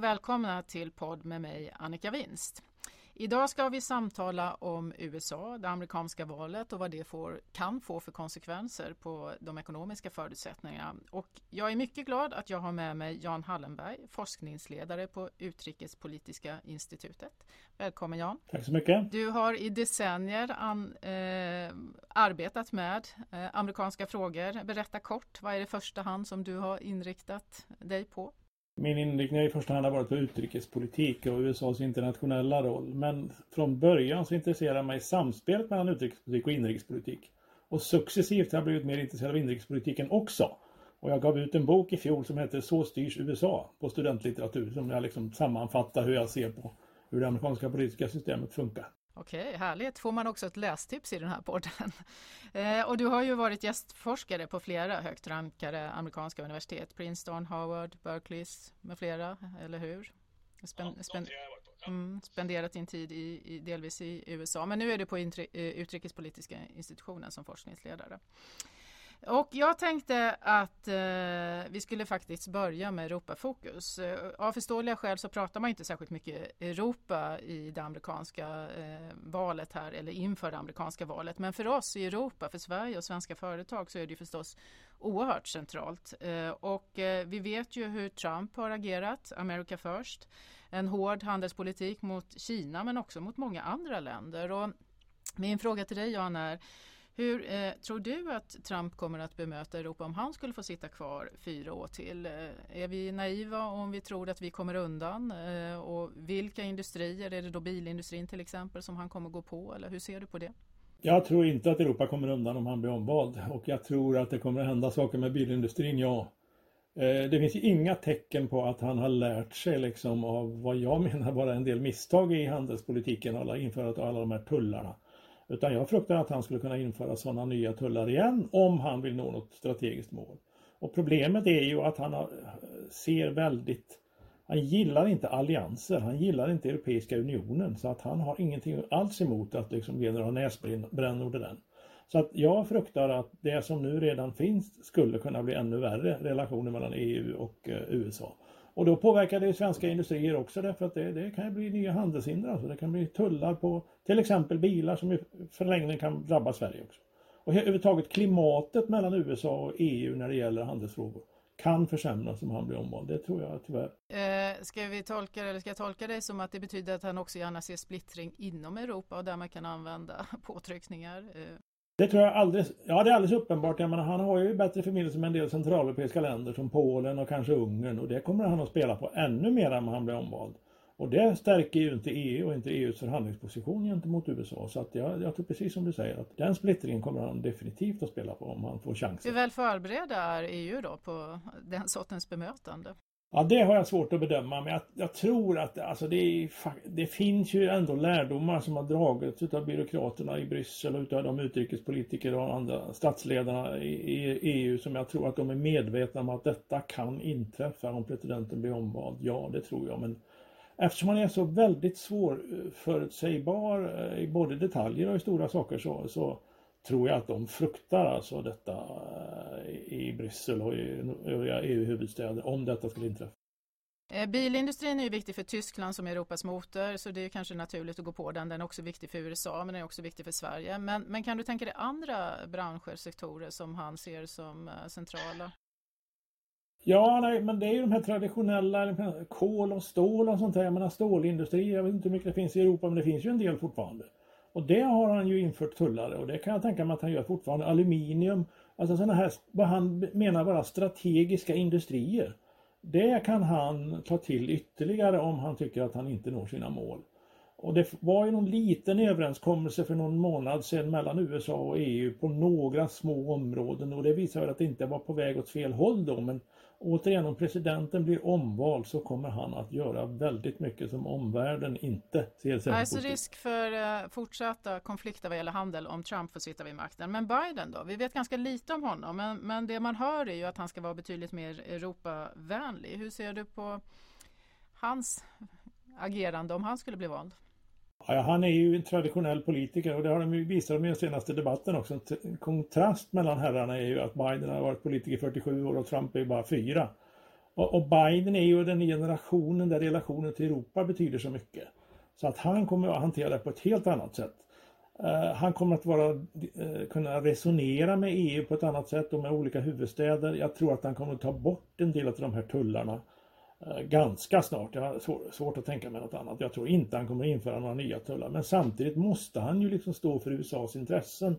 och välkomna till podd med mig Annika Winst. Idag ska vi samtala om USA, det amerikanska valet och vad det får, kan få för konsekvenser på de ekonomiska förutsättningarna. Och jag är mycket glad att jag har med mig Jan Hallenberg, forskningsledare på Utrikespolitiska institutet. Välkommen Jan! Tack så mycket! Du har i decennier an, eh, arbetat med eh, amerikanska frågor. Berätta kort, vad är det första hand som du har inriktat dig på? Min inriktning har i första hand varit på utrikespolitik och USAs internationella roll. Men från början så intresserade jag mig samspelet mellan utrikespolitik och inrikespolitik. Och successivt har jag blivit mer intresserad av inrikespolitiken också. Och jag gav ut en bok i fjol som heter Så styrs USA på studentlitteratur som jag liksom sammanfattar hur jag ser på hur det amerikanska politiska systemet funkar. Okej, härligt. Får man också ett lästips i den här podden. Eh, och du har ju varit gästforskare på flera högt rankade amerikanska universitet. Princeton, Harvard, Berkeley med flera, eller hur? Spend, ja, spend, mm, spenderat din tid i, i, delvis i USA, men nu är du på intri, eh, utrikespolitiska institutionen som forskningsledare. Och jag tänkte att eh, vi skulle faktiskt börja med Europafokus. Eh, av förståeliga skäl så pratar man inte särskilt mycket Europa i det amerikanska eh, valet här eller inför det amerikanska valet. Men för oss i Europa, för Sverige och svenska företag så är det förstås oerhört centralt. Eh, och eh, vi vet ju hur Trump har agerat, America first. En hård handelspolitik mot Kina men också mot många andra länder. Och min fråga till dig Jan är hur eh, tror du att Trump kommer att bemöta Europa om han skulle få sitta kvar fyra år till? Eh, är vi naiva om vi tror att vi kommer undan? Eh, och vilka industrier, är det då bilindustrin till exempel som han kommer gå på? Eller hur ser du på det? Jag tror inte att Europa kommer undan om han blir omvald och jag tror att det kommer att hända saker med bilindustrin, ja. Eh, det finns inga tecken på att han har lärt sig liksom av vad jag menar vara en del misstag i handelspolitiken, alla införandet av alla de här tullarna. Utan jag fruktar att han skulle kunna införa sådana nya tullar igen om han vill nå något strategiskt mål. Och problemet är ju att han ser väldigt han gillar inte allianser, han gillar inte Europeiska unionen så att han har ingenting alls emot att liksom ge några näsbrännor den. Så att jag fruktar att det som nu redan finns skulle kunna bli ännu värre relationer mellan EU och eh, USA. Och då påverkar det svenska industrier också därför att det, det kan bli nya handelshinder. Alltså det kan bli tullar på till exempel bilar som i förlängningen kan drabba Sverige också. Och överhuvudtaget klimatet mellan USA och EU när det gäller handelsfrågor kan försämras om han blir omvald. Det tror jag tyvärr. Eh, ska vi tolka eller ska jag tolka det som att det betyder att han också gärna ser splittring inom Europa och där man kan använda påtryckningar? Eh. Det tror jag alldeles, ja det är alldeles uppenbart. Jag menar, han har ju bättre förbindelse med en del centraleuropeiska länder som Polen och kanske Ungern och det kommer han att spela på ännu mer om han blir omvald. Och det stärker ju inte EU och inte EUs förhandlingsposition gentemot USA. Så att jag, jag tror precis som du säger att den splittringen kommer han definitivt att spela på om han får chansen. Hur väl förberedda är EU då på den sortens bemötande? Ja, det har jag svårt att bedöma, men jag, jag tror att alltså det, det, finns ju ändå lärdomar som har dragits av byråkraterna i Bryssel och utav de utrikespolitiker och andra statsledarna i, i, EU som jag tror att de är medvetna om att detta kan inträffa om presidenten blir omvald. Ja, det tror jag, men eftersom han är så väldigt svårförutsägbar eh, i både detaljer och i stora saker så, så tror jag att de fruktar alltså detta eh, i Bryssel och i övriga EU-huvudstäder om detta skulle inträffa. Eh, bilindustrin är ju viktig för Tyskland som Europas motor så det är kanske naturligt att gå på den. Den är också viktig för USA men den är också viktig för Sverige. Men, men kan du tänka dig andra branscher, sektorer som han ser som eh, centrala? Ja, nej, men det är ju de här traditionella kol och stål och sånt där. Jag menar stålindustri, jag vet inte hur mycket det finns i Europa men det finns ju en del fortfarande. Och det har han ju infört tullare och det kan jag tänka mig att han gör fortfarande. Aluminium, alltså sådana här, vad han menar vara strategiska industrier. Det kan han ta till ytterligare om han tycker att han inte når sina mål. Och det var ju någon liten överenskommelse för någon månad sedan mellan USA och EU på några små områden och det visar att det inte var på väg åt fel håll då men återigen om presidenten blir omvald så kommer han att göra väldigt mycket som omvärlden inte ser särskilt Alltså risk för uh, fortsatta konflikter vad gäller handel om Trump får sitta vid makten. Men Biden då? Vi vet ganska lite om honom men, men det man hör är ju att han ska vara betydligt mer Europavänlig. Hur ser du på hans agerande om han skulle bli vald? Ja, han är ju en traditionell politiker och det har de ju visat i den senaste debatten också. En kontrast mellan herrarna är ju att Biden har varit politiker i 47 år och Trump är bara fyra. Och, och Biden är ju den generationen där relationen till Europa betyder så mycket. Så att han kommer att hantera det på ett helt annat sätt. Uh, han kommer att vara, uh, kunna resonera med EU på ett annat sätt och med olika huvudstäder. Jag tror att han kommer att ta bort en del av de här tullarna uh, Eh, ganska snart. Jag har svår, svårt att tänka mig något annat. Jag tror inte han kommer att införa några nya tullar. Men samtidigt måste han ju liksom stå för USAs intressen.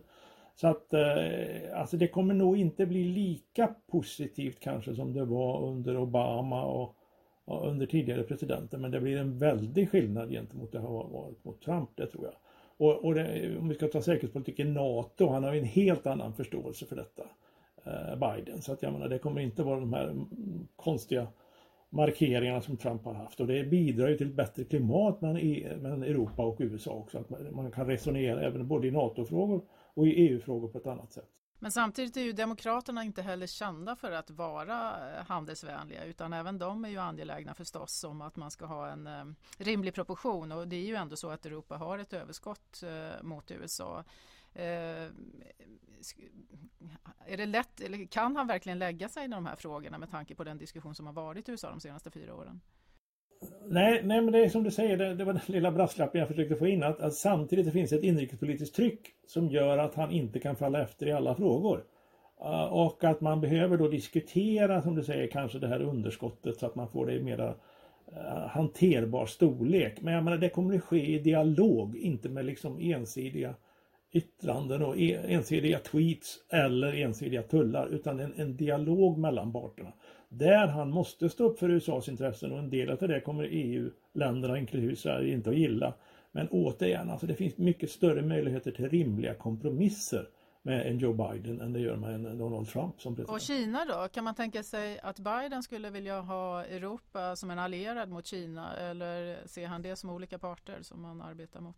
Så att eh, alltså det kommer nog inte bli lika positivt kanske som det var under Obama och under tidigare presidenter men det blir en väldig skillnad gentemot det har varit mot Trump, det tror jag. Och, och det, om vi ska ta säkerhetspolitiken NATO, han har en helt annan förståelse för detta, eh, Biden. Så att jag menar, det kommer inte vara de här konstiga markeringarna som Trump har haft och det bidrar ju till ett bättre klimat e- mellan Europa och USA också. Att man kan resonera även både i NATO-frågor och i EU-frågor på ett annat sätt. Men samtidigt är ju Demokraterna inte heller kända för att vara eh, handelsvänliga utan även de är ju angelägna förstås om att man ska ha en eh, rimlig proportion och det är ju ändå så att Europa har ett överskott eh, mot USA. Eh, är det lätt, eller kan han verkligen lägga sig i de här frågorna med tanke på den diskussion som har varit i USA de senaste fyra åren? Nej, nej, men det är som du säger, det, det var den lilla brasklappen jag försökte få in, att, att samtidigt det finns ett inrikespolitiskt tryck som gör att han inte kan falla efter i alla frågor. Uh, och att man behöver då diskutera, som du säger, kanske det här underskottet så att man får det i mera eh, hanterbar storlek. Men jag menar, det kommer att ske i dialog, inte med liksom ensidiga yttranden och ensidiga tweets eller ensidiga tullar, utan en, en dialog mellan parterna. Där han måste stå upp för USAs intressen och en del av det kommer EU-länderna, inklusive Sverige, inte att gilla. Men återigen, alltså det finns mycket större möjligheter till rimliga kompromisser med en Joe Biden än det gör med en Donald Trump som president. Och Kina då? Kan man tänka sig att Biden skulle vilja ha Europa som en allierad mot Kina eller ser han det som olika parter som man arbetar mot?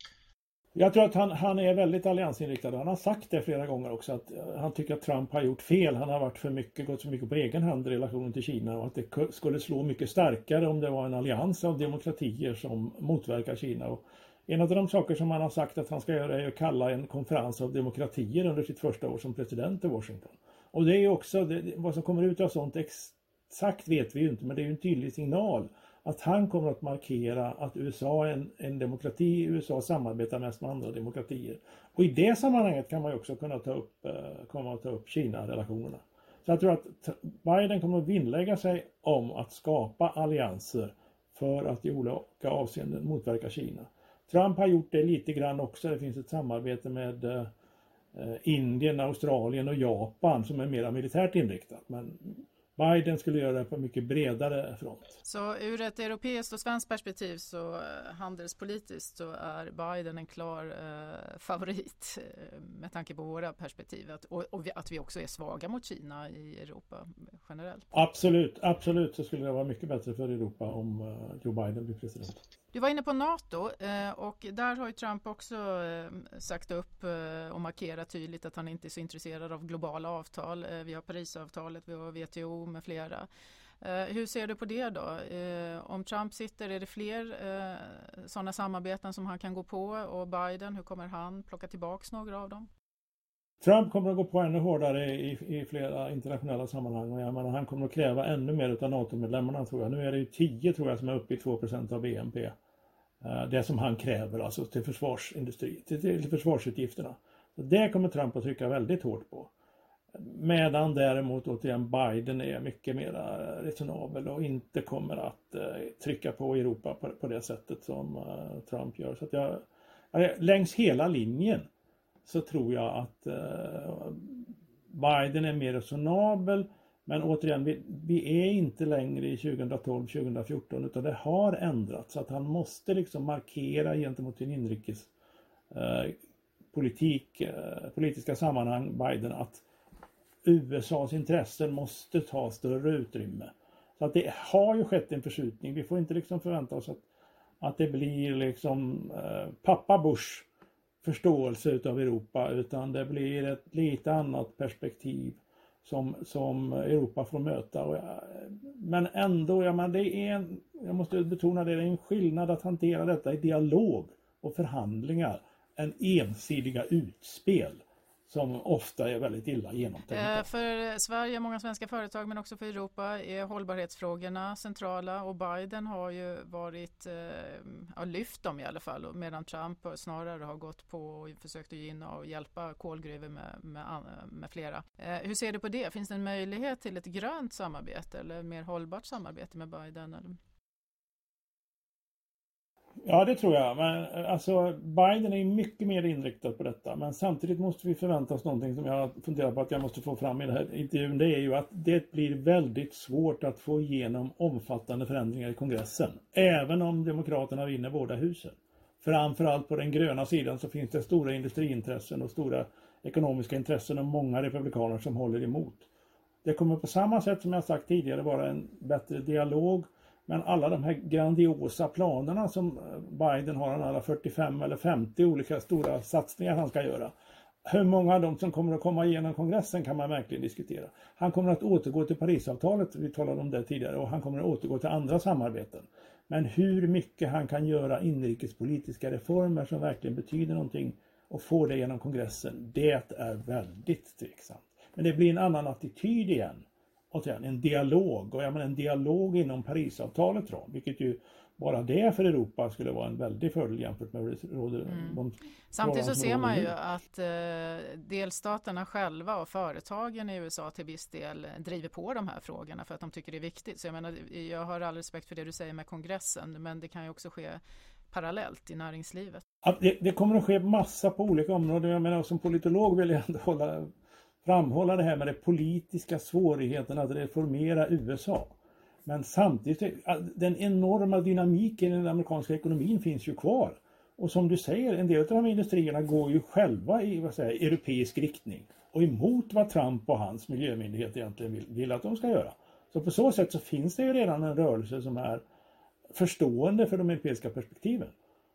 Jag tror att han, han är väldigt alliansinriktad. Han har sagt det flera gånger också att eh, han tycker att Trump har gjort fel. Han har varit för mycket, gått för mycket på egen hand i relationen till Kina och att det skulle slå mycket starkare om det var en allians av demokratier som motverkar Kina. Och en av de saker som han har sagt att han ska göra är att kalla en konferens av demokratier under sitt första år som president i Washington. Och det är också, det, vad som kommer ut av sånt exakt vet vi ju inte men det är ju en tydlig signal att han kommer att markera att USA är en, en demokrati, USA samarbetar mest med andra demokratier. Och i det sammanhanget kan man ju också kunna ta upp, eh, komma att ta upp Kina-relationerna. Så jag tror att Biden kommer att vinnlägga sig om att skapa allianser för att i olika avseenden motverka Kina. Trump har gjort det lite grann också. Det finns ett samarbete med eh, eh, Indien, Australien och Japan som är mer militärt inriktat. Men Biden skulle göra det på mycket bredare front. Så ur ett europeiskt och svenskt perspektiv så eh, handelspolitiskt så är Biden en klar eh, favorit eh, med tanke på våra perspektiv att, och, och, att vi också är svaga mot Kina i Europa generellt. Absolut, absolut så skulle det vara mycket bättre för Europa om eh, Joe Biden blir president. Du var inne på NATO eh, och där har ju Trump också eh, sagt upp eh, och markerat tydligt att han inte är så intresserad av globala avtal. Vi har Parisavtalet, vi har WTO med flera. Hur ser du på det då? Om Trump sitter, är det fler sådana samarbeten som han kan gå på? Och Biden, hur kommer han plocka tillbaks några av dem? Trump kommer att gå på ännu hårdare i, i flera internationella sammanhang och jag menar, han kommer att kräva ännu mer av NATO-medlemmarna tror jag. Nu är det ju 10 tror jag som är uppe i 2 av BNP. Eh, det som han kräver alltså till försvarsindustri, till, till försvarsutgifterna. Det kommer Trump att trycka väldigt hårt på. Medan däremot återigen Biden är mycket mer resonabel och inte kommer att eh, trycka på Europa på, på det sättet som eh, Trump gör. Så att jag, längs hela linjen så tror jag att eh, Biden är mer resonabel men återigen, vi, vi är inte längre i 2012-2014 utan det har ändrats. Så att han måste liksom markera gentemot sin inrikes eh, politik, eh, politiska sammanhang, Biden, att USAs intressen måste ta större utrymme. Så att det har ju skett en förskjutning. Vi får inte liksom förvänta oss att, att det blir liksom eh, pappa Bush förståelse utav Europa utan det blir ett lite annat perspektiv som, som Europa får möta. Och, men ändå, ja, men det är en, jag måste betona det, det är en skillnad att hantera detta i dialog och förhandlingar än ensidiga utspel som ofta är väldigt illa genomtänkta. Eh, för Sverige, många svenska företag men också för Europa är hållbarhetsfrågorna centrala och Biden har ju varit, eh, ja lyft dem i alla fall medan Trump snarare har gått på och försökt att gynna och hjälpa kolgruvor med, med, med flera. Eh, hur ser du på det? Finns det en möjlighet till ett grönt samarbete eller mer hållbart samarbete med Biden? Ja, det tror jag. Men eh, alltså, Biden är mycket mer inriktad på detta. Men samtidigt måste vi förvänta oss någonting som jag funderar på att jag måste få fram i den här intervjun. Det är ju att det blir väldigt svårt att få igenom omfattande förändringar i kongressen. Även om Demokraterna vinner båda husen. Framförallt på den gröna sidan så finns det stora industriintressen och stora ekonomiska intressen och många republikaner som håller emot. Det kommer på samma sätt som jag sagt tidigare vara en bättre dialog men alla de här grandiosa planerna som eh, Biden har, han har 45 eller 50 olika stora satsningar han ska göra. Hur många av dem som kommer att komma igenom kongressen kan man verkligen diskutera. Han kommer att återgå till Parisavtalet, vi talade om det tidigare, och han kommer att återgå till andra samarbeten. Men hur mycket han kan göra inrikespolitiska reformer som verkligen betyder någonting och få det genom kongressen, det är väldigt tveksamt. Men det blir en annan attityd igen återigen, en dialog och jag menar en dialog inom Parisavtalets ram, vilket ju bara det för Europa skulle vara en väldig fördel jämfört med hur det råder. Mm. Samtidigt så ser man ju att eh, delstaterna själva och företagen i USA till viss del driver på de här frågorna för att de tycker det är viktigt. Så jag menar, jag har all respekt för det du säger med kongressen, men det kan ju också ske parallellt i näringslivet. Det, det, kommer att ske massa på olika områden. Jag menar som politolog vill jag ändå hålla framhålla det här med de politiska svårigheterna att reformera USA. Men samtidigt, eh, den enorma dynamiken i den amerikanska ekonomin finns ju kvar. Och som du säger, en del av de industrierna går ju själva i vad säger, europeisk riktning och emot vad Trump och hans miljömyndighet egentligen vill, vill att de ska göra. Så på så sätt så finns det ju redan en rörelse som är förstående för de europeiska perspektiven.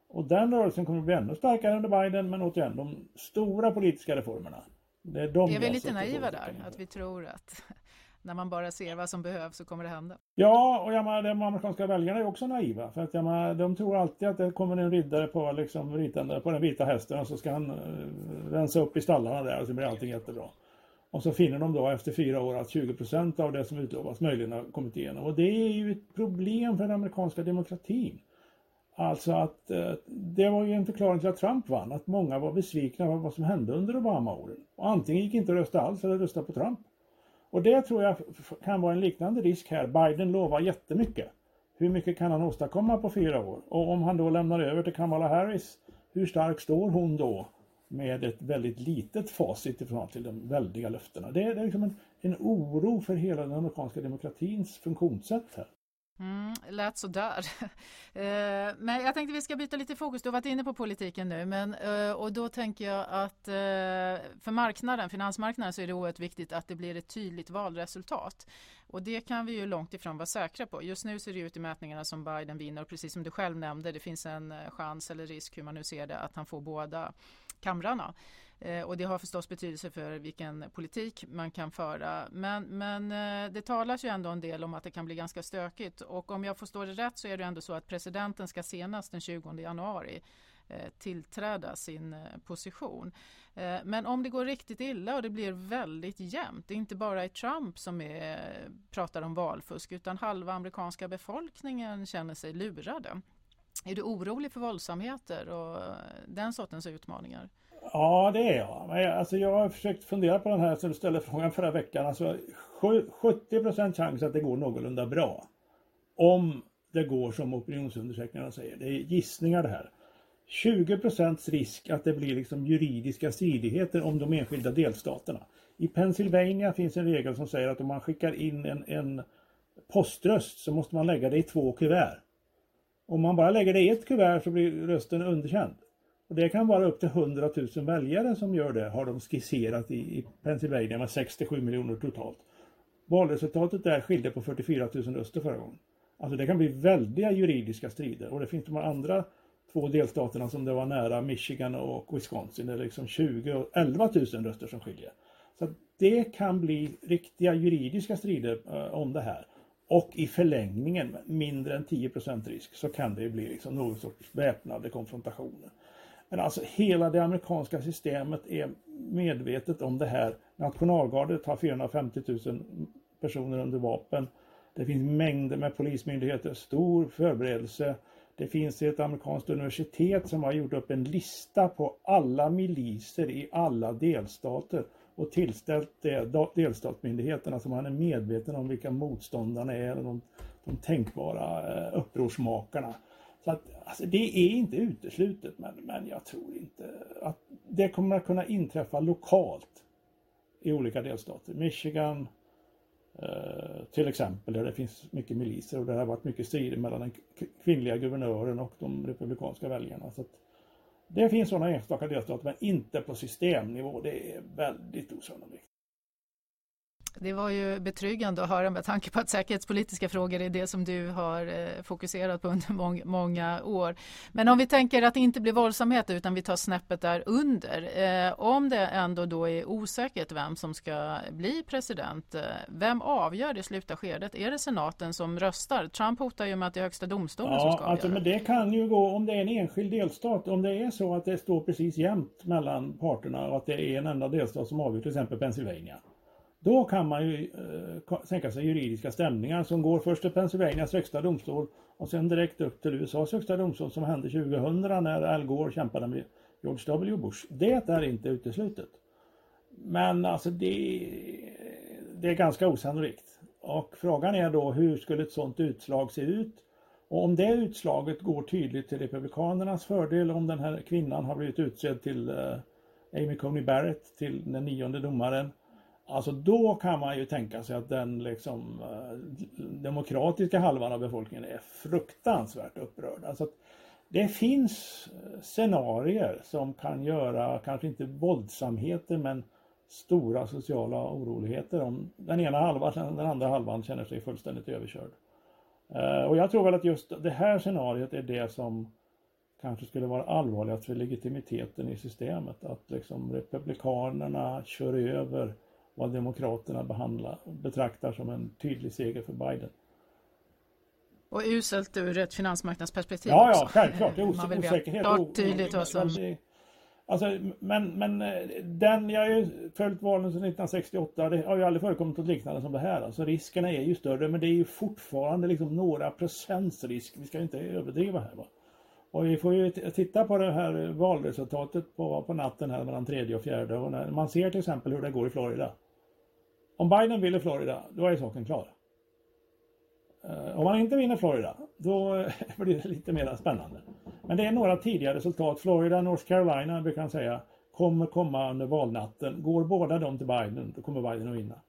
Och den rörelsen kommer att bli ännu starkare under Biden, men återigen, de stora politiska reformerna, det är, de är vi lite naiva där? Att vi tror att när man bara ser vad som behövs så kommer det hända? Ja, och jag menar, de amerikanska väljarna är också naiva. För att jag menar, de tror alltid att det kommer en riddare på, liksom, ritande, på den vita hästen och så ska han uh, rensa upp i stallarna där och så blir allting jättebra. Och så finner de då efter fyra år att 20 procent av det som utlovas möjligen har kommit igenom. Och det är ju ett problem för den amerikanska demokratin. Alltså att eh, det var ju en förklaring till att Trump vann, att många var besvikna på vad som hände under Obama-åren. Och antingen gick inte att rösta alls eller rösta på Trump. Och det tror jag kan vara en liknande risk här. Biden lovar jättemycket. Hur mycket kan han åstadkomma på fyra år? Och om han då lämnar över till Kamala Harris, hur stark står hon då med ett väldigt litet facit ifrån till de väldiga löftena? Det är, det är liksom en, en oro för hela den amerikanska demokratins funktionssätt här. Mm, lät sådär. Eh, men jag tänkte vi ska byta lite fokus. Du har varit inne på politiken nu men, eh, och då tänker jag att eh, för marknaden, finansmarknaden så är det oerhört viktigt att det blir ett tydligt valresultat. Och det kan vi ju långt ifrån vara säkra på. Just nu ser det ut i mätningarna som Biden vinner och precis som du själv nämnde, det finns en eh, chans eller risk hur man nu ser det att han får båda kamrarna. Eh, och det har förstås betydelse för vilken politik man kan föra. Men, men eh, det talas ju ändå en del om att det kan bli ganska stökigt. Och om jag förstår det rätt så är det ändå så att presidenten ska senast den 20 januari eh, tillträda sin position. Men om det går riktigt illa och det blir väldigt jämnt, det är inte bara i Trump som är, pratar om valfusk utan halva amerikanska befolkningen känner sig lurade. Är du orolig för våldsamheter och den sortens utmaningar? Ja, det är jag. Men alltså, jag har försökt fundera på den här som du ställde frågan förra veckan. Alltså, 70 chans att det går någorlunda bra. Om det går som opinionsundersökningarna säger. Det är gissningar det här. 20% risk att det blir liksom juridiska stridigheter om de enskilda delstaterna. I Pennsylvania finns en regel som säger att om man skickar in en, en poströst så måste man lägga det i två kuvert. Om man bara lägger det i ett kuvert så blir rösten underkänd. Och det kan vara upp till 100 000 väljare som gör det, har de skisserat i, i Pennsylvania med 67 miljoner totalt. Valresultatet där skilde på 44 000 röster förra gången. Alltså det kan bli väldiga juridiska strider och det finns de andra två delstaterna som det var nära, Michigan och Wisconsin, det är liksom 20 och 11 000 röster som skiljer. Så det kan bli riktiga juridiska strider eh, om det här. Och i förlängningen, mindre än 10 risk, så kan det bli liksom någon sorts väpnade konfrontationer. Men alltså hela det amerikanska systemet är medvetet om det här. Nationalgardet har 450 000 personer under vapen. Det finns mängder med polismyndigheter, stor förberedelse. Det finns ett amerikanskt universitet som har gjort upp en lista på alla miliser i alla delstater och tillställt det delstatsmyndigheterna så man är medveten om vilka motståndarna är, de, de tänkbara eh, upprorsmakarna. Så att, alltså, det är inte uteslutet men, men jag tror inte att det kommer att kunna inträffa lokalt i olika delstater. Michigan eh, till exempel där det finns mycket miliser och där det har varit mycket strider mellan den kvinnliga guvernören och de republikanska väljarna. Så det finns sådana enstaka delstater men inte på systemnivå. Det är väldigt osannolikt. Det var ju betryggande att höra med tanke på att säkerhetspolitiska frågor är det som du har eh, fokuserat på under mång, många år. Men om vi tänker att det inte blir våldsamhet utan vi tar snäppet där under. Eh, om det ändå då är osäkert vem som ska bli president, eh, vem avgör det sluta skedet? Är det senaten som röstar? Trump hotar ju med att det är högsta domstolen ja, som ska alltså, avgöra. Men det kan ju gå om det är en enskild delstat. Om det är så att det står precis jämnt mellan parterna och att det är en enda delstat som avgör, till exempel Pennsylvania. Då kan man ju eh, tänka sig juridiska stämningar som går först till Pennsylvanias högsta domstol och sen direkt upp till USAs högsta domstol som hände 2000 när Al Gore kämpade med George W Bush. Det är inte uteslutet. Men alltså det, det är ganska osannolikt. Och frågan är då hur skulle ett sådant utslag se ut? Och om det utslaget går tydligt till Republikanernas fördel, om den här kvinnan har blivit utsedd till eh, Amy Coney Barrett till den nionde domaren Alltså då kan man ju tänka sig att den liksom eh, demokratiska halvan av befolkningen är fruktansvärt upprörd. Alltså det finns eh, scenarier som kan göra, kanske inte våldsamheter, men stora sociala oroligheter om den ena halvan, den andra halvan känner sig fullständigt överkörd. Eh, och jag tror väl att just det här scenariot är det som kanske skulle vara allvarligast för legitimiteten i systemet. Att liksom republikanerna kör över vad Demokraterna behandlar, betraktar som en tydlig seger för Biden. Och uselt ur ett finansmarknadsperspektiv Ja, också. ja, självklart. Det är os osäkerhet. Klart tydligt vad som... Alltså, men, men den, jag har ju följt valen sedan 1968. Det har ju aldrig förekommit något liknande som det här. Alltså riskerna är ju större men det är ju fortfarande liksom några procents risk. Vi ska inte överdriva här. Va? Och vi får ju titta på det här valresultatet på, på natten här mellan tredje och fjärde. Och när man ser till exempel hur det går i Florida. Om Biden vinner Florida, då är saken klar. Eh, om han inte vinner Florida, då blir det lite mer spännande. Men det är några tidiga resultat. Florida, North Carolina brukar han säga, kommer komma under valnatten. Går båda de till Biden, då kommer Biden att vinna.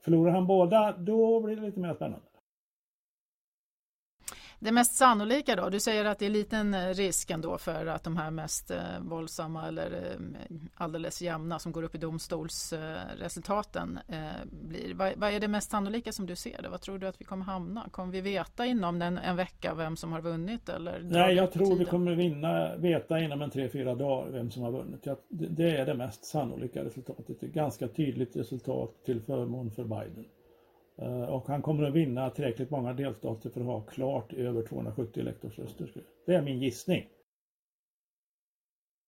Förlorar han båda, då blir det lite mer spännande. Det mest sannolika då? Du säger att det är liten eh, risk ändå för att de här mest eh, våldsamma eller eh, alldeles jämna som går upp i domstolsresultaten blir. Vad, är det mest sannolika som du ser det? Vad tror du att vi kommer hamna? Kommer vi veta inom en, en vecka vem som har vunnit? Eller Nej, jag tror vi kommer vinna, veta inom en tre, fyra dagar vem som har vunnit. Jag, det är det mest sannolika resultatet. Ett ganska tydligt resultat till förmån för Biden. Eh, och han kommer att vinna tillräckligt många delstater för att ha klart över 270 elektorsröster. Det är min gissning.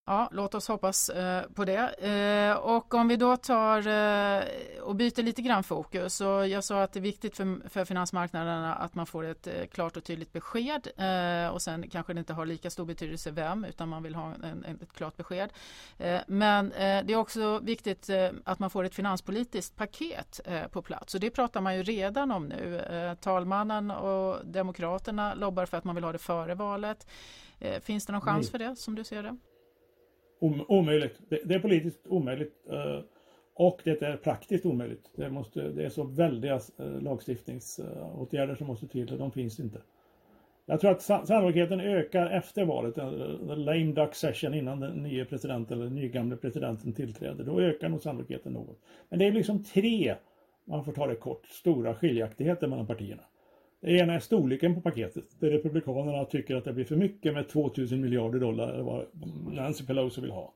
Ja, låt oss hoppas eh, på det. Eh, och om vi då tar eh, och byter lite grann fokus. Så jag sa att det är viktigt för, för finansmarknaderna att man får ett eh, klart och tydligt besked. Eh, och sen kanske det inte har lika stor betydelse vem, utan man vill ha en, en, ett klart besked. Eh, men det är också viktigt att man får ett finanspolitiskt paket på plats. Och det pratar man ju redan om nu. talmannen och Demokraterna lobbar för att man vill ha det före valet. finns det någon chans Nej. för det som du ser det? Om, omöjligt. Det, det, är politiskt omöjligt. Eh, och det är praktiskt omöjligt. Det, måste, det är så väldiga eh, lagstiftningsåtgärder som måste till och de finns inte. Jag tror att sannolikheten ökar efter valet, eh, the lame duck session innan den nya presidenten eller nygamle presidenten tillträder. Då ökar nog sannolikheten något. Men det är liksom tre, man får ta det kort, stora skiljaktigheter mellan partierna. Det ena är storleken på paketet. Där Republikanerna tycker att det blir för mycket med 2000 miljarder dollar, eller vad Nancy Pelosi vill ha.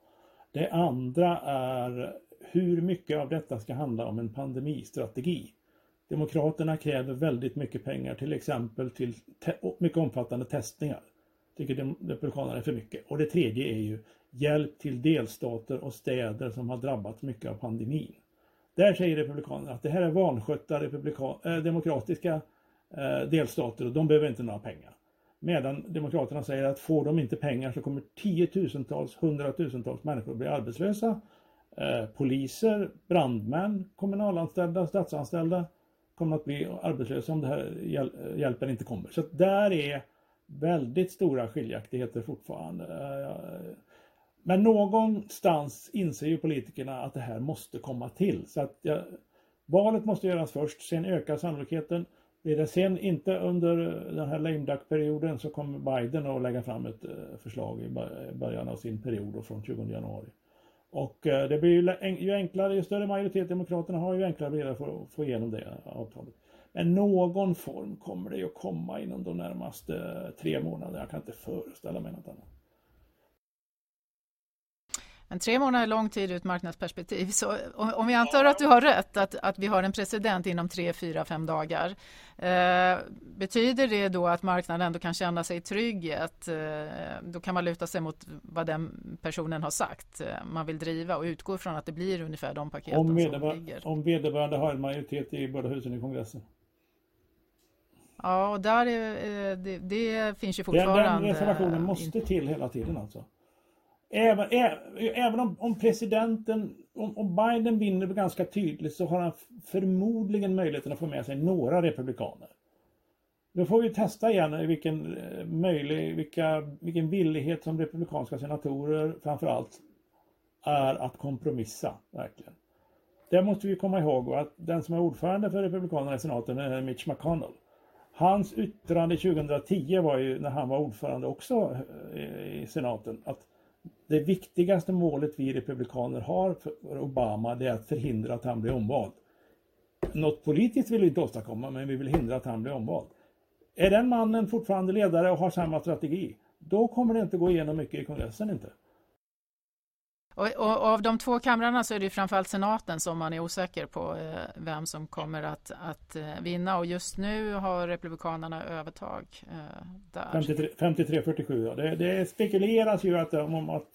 Det andra är hur mycket av detta ska handla om en pandemistrategi. Demokraterna kräver väldigt mycket pengar, till exempel till mycket omfattande testningar. tycker Republikanerna är för mycket. Och det tredje är ju hjälp till delstater och städer som har drabbats mycket av pandemin. Där säger Republikanerna att det här är vanskötta äh, demokratiska Eh, delstater och de behöver inte några pengar. Medan Demokraterna säger att får de inte pengar så kommer tiotusentals, hundratusentals människor bli arbetslösa. Eh, poliser, brandmän, kommunalanställda, statsanställda kommer att bli arbetslösa om det här hjäl hjälpen inte kommer. Så där är väldigt stora skiljaktigheter fortfarande. Eh, men någonstans inser ju politikerna att det här måste komma till. Så att ja, valet måste göras först, sen ökar sannolikheten. Blir det sen inte under den här lame duck-perioden så kommer Biden att lägga fram ett eh, förslag i början av sin period från 20 januari. Och eh, det blir ju, enklare, ju större majoritet Demokraterna har, ju enklare blir det att få igenom det avtalet. Men någon form kommer det ju att komma inom de närmaste eh, tre månaderna. Jag kan inte föreställa mig något annat. Men tre månader är lång tid ur ett marknadsperspektiv. Så om vi antar att du har rätt, att, att vi har en president inom tre, fyra, fem dagar. Eh, betyder det då att marknaden ändå kan känna sig trygg? Att, eh, då kan man luta sig mot vad den personen har sagt eh, man vill driva och utgå från att det blir ungefär de paketen om som ligger. Om vederbörande har en majoritet i båda husen i kongressen. Ja, och där är, eh, det, det finns ju fortfarande... Den, den reservationen måste till hela tiden alltså. Även, även om, om, presidenten, om, om, Biden vinner ganska tydligt så har han förmodligen möjligheten att få med sig några republikaner. Då får vi testa igen vilken, eh, möjlig, vilka, vilken villighet som republikanska senatorer framförallt är att kompromissa, verkligen. Det måste vi komma ihåg att den som är ordförande för Republikanerna i senaten är Mitch McConnell. Hans yttrande 2010 var ju när han var ordförande också eh, i senaten att det viktigaste målet vi republikaner har för Obama det är att förhindra att han blir omvald. Något politiskt vill vi inte åstadkomma men vi vill hindra att han blir omvald. Är den mannen fortfarande ledare och har samma strategi då kommer det inte gå igenom mycket i kongressen inte. Och, och, av de två kamrarna så är det framförallt senaten som man är osäker på eh, vem som kommer att, att eh, vinna och just nu har republikanerna övertag eh, där. 53-47 ja. Det, det, spekuleras ju att, eh, om att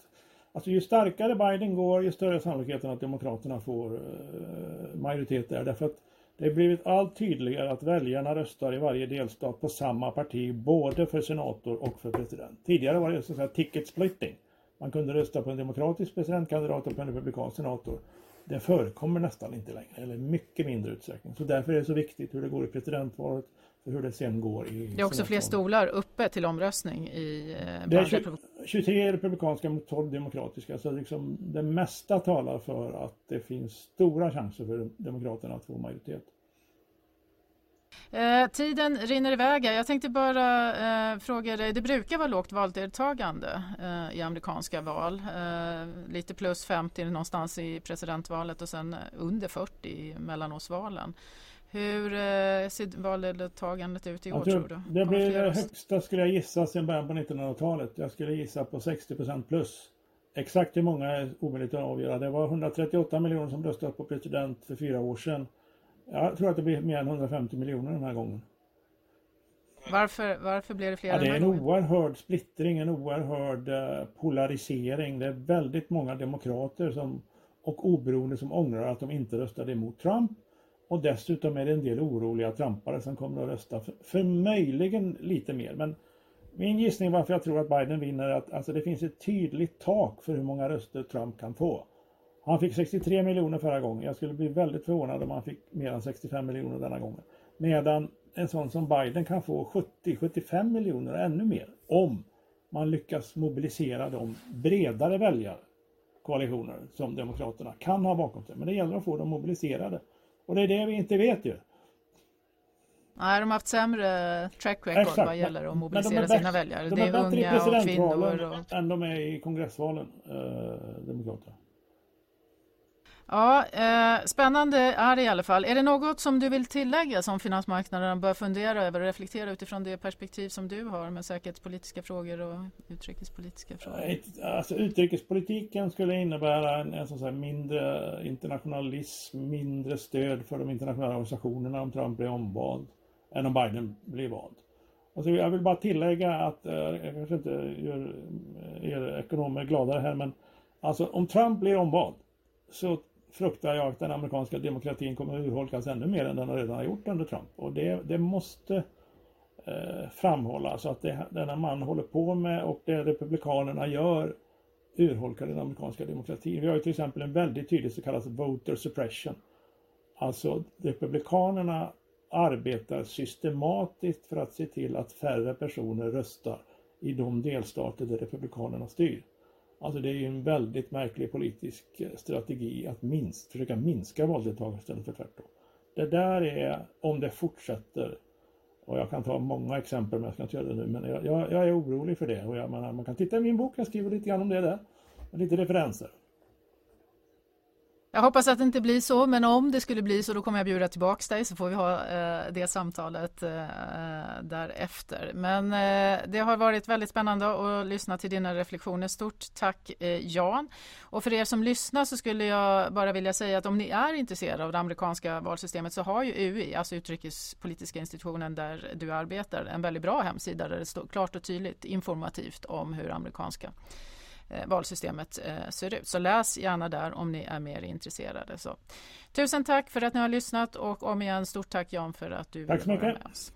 alltså ju starkare Biden går ju större sannolikheten att demokraterna får eh, majoritet där därför att det har blivit allt tydligare att väljarna röstar i varje delstat på samma parti både för senator och för president. Tidigare var det så att säga ticket splitting. Man kunde rösta på en demokratisk presidentkandidat och på en republikansk senator. Det förekommer nästan inte längre, eller mycket mindre utsträckning. Så därför är det så viktigt hur det går i presidentvalet för hur det sen går i Det är också fler stolar uppe till omröstning i eh, Det är 20, 23 republikanska mot 12 demokratiska, så liksom det mesta talar för att det finns stora chanser för Demokraterna att få majoritet. Eh, tiden rinner iväg. Jag tänkte bara eh, fråga dig, det brukar vara lågt valdeltagande eh, i amerikanska val. Eh, lite plus 50 någonstans i presidentvalet och sen under 40 i mellanårsvalen. Hur eh, ser valdeltagandet ut i år tror, tror, du? Det blir det högsta skulle jag gissa sedan början på 1900-talet. Jag skulle gissa på 60% plus. Exakt hur många är omöjligt att avgöra. Det var 138 miljoner som röstade på president för fyra år sedan. Jag tror att det blir mer än 150 miljoner den här gången. Varför, varför blir det fler ja, Det är en oerhörd splittring, en oerhörd uh, polarisering. Det är väldigt många demokrater som, och oberoende som ångrar att de inte röstade emot Trump. Och dessutom är det en del oroliga trampare som kommer att rösta för, för möjligen lite mer. Men min gissning varför jag tror att Biden vinner är att alltså, det finns ett tydligt tak för hur många röster Trump kan få. Han fick 63 miljoner förra gången. Jag skulle bli väldigt förvånad om han fick mer än 65 miljoner denna gången. Medan en sån som Biden kan få 70-75 miljoner och ännu mer om man lyckas mobilisera de bredare väljarkoalitioner som Demokraterna kan ha bakom sig. Men det gäller att få dem mobiliserade. Och det är det vi inte vet ju. Nej, de har haft sämre track record Exakt. vad gäller att mobilisera sina väljare. De det är, är bättre i presidentvalen och... än de är i kongressvalen, eh, Demokraterna. Ja, eh, spännande är det i alla fall. Är det något som du vill tillägga som finansmarknaden bör fundera över och reflektera utifrån det perspektiv som du har med säkerhetspolitiska frågor och utrikespolitiska frågor? Alltså, utrikespolitiken skulle innebära en, en sån mindre internationalism, mindre stöd för de internationella organisationerna om Trump blir omvald än om Biden blir vald. Alltså, jag vill bara tillägga att, eh, jag kanske inte gör eh, er ekonomer gladare här, men alltså om Trump blir omvald så fruktar jag att den amerikanska demokratin kommer att urholkas ännu mer än den redan har gjort under Trump. Och det, det måste eh, framhållas att det denna man håller på med och det republikanerna gör urholkar den amerikanska demokratin. Vi har ju till exempel en väldigt tydlig så kallad voter suppression. Alltså republikanerna arbetar systematiskt för att se till att färre personer röstar i de delstater där republikanerna styr. Alltså det är ju en väldigt märklig politisk eh, strategi att minst, försöka minska valdeltagandet istället för tvärtom. Det där är, om det fortsätter, och jag kan ta många exempel men jag ska inte göra det nu, men jag, jag, jag är orolig för det. Och jag, man, man kan titta i min bok, jag skriver lite grann om det där. Lite referenser. Jag hoppas att det inte blir så, men om det skulle bli så då kommer jag bjuda tillbaks dig så får vi ha eh, det samtalet eh, eh, därefter. Men eh, det har varit väldigt spännande att lyssna till dina reflektioner. Stort tack eh, Jan. Och för er som lyssnar så skulle jag bara vilja säga att om ni är intresserade av det amerikanska valsystemet så har ju UI, alltså utrikespolitiska institutionen där du arbetar, en väldigt bra hemsida där det står klart och tydligt informativt om hur amerikanska valsystemet eh, ser ut. Så läs gärna där om ni är mer intresserade. Så, tusen tack för att ni har lyssnat och om igen stort tack Jan för att du tack ville vara med oss.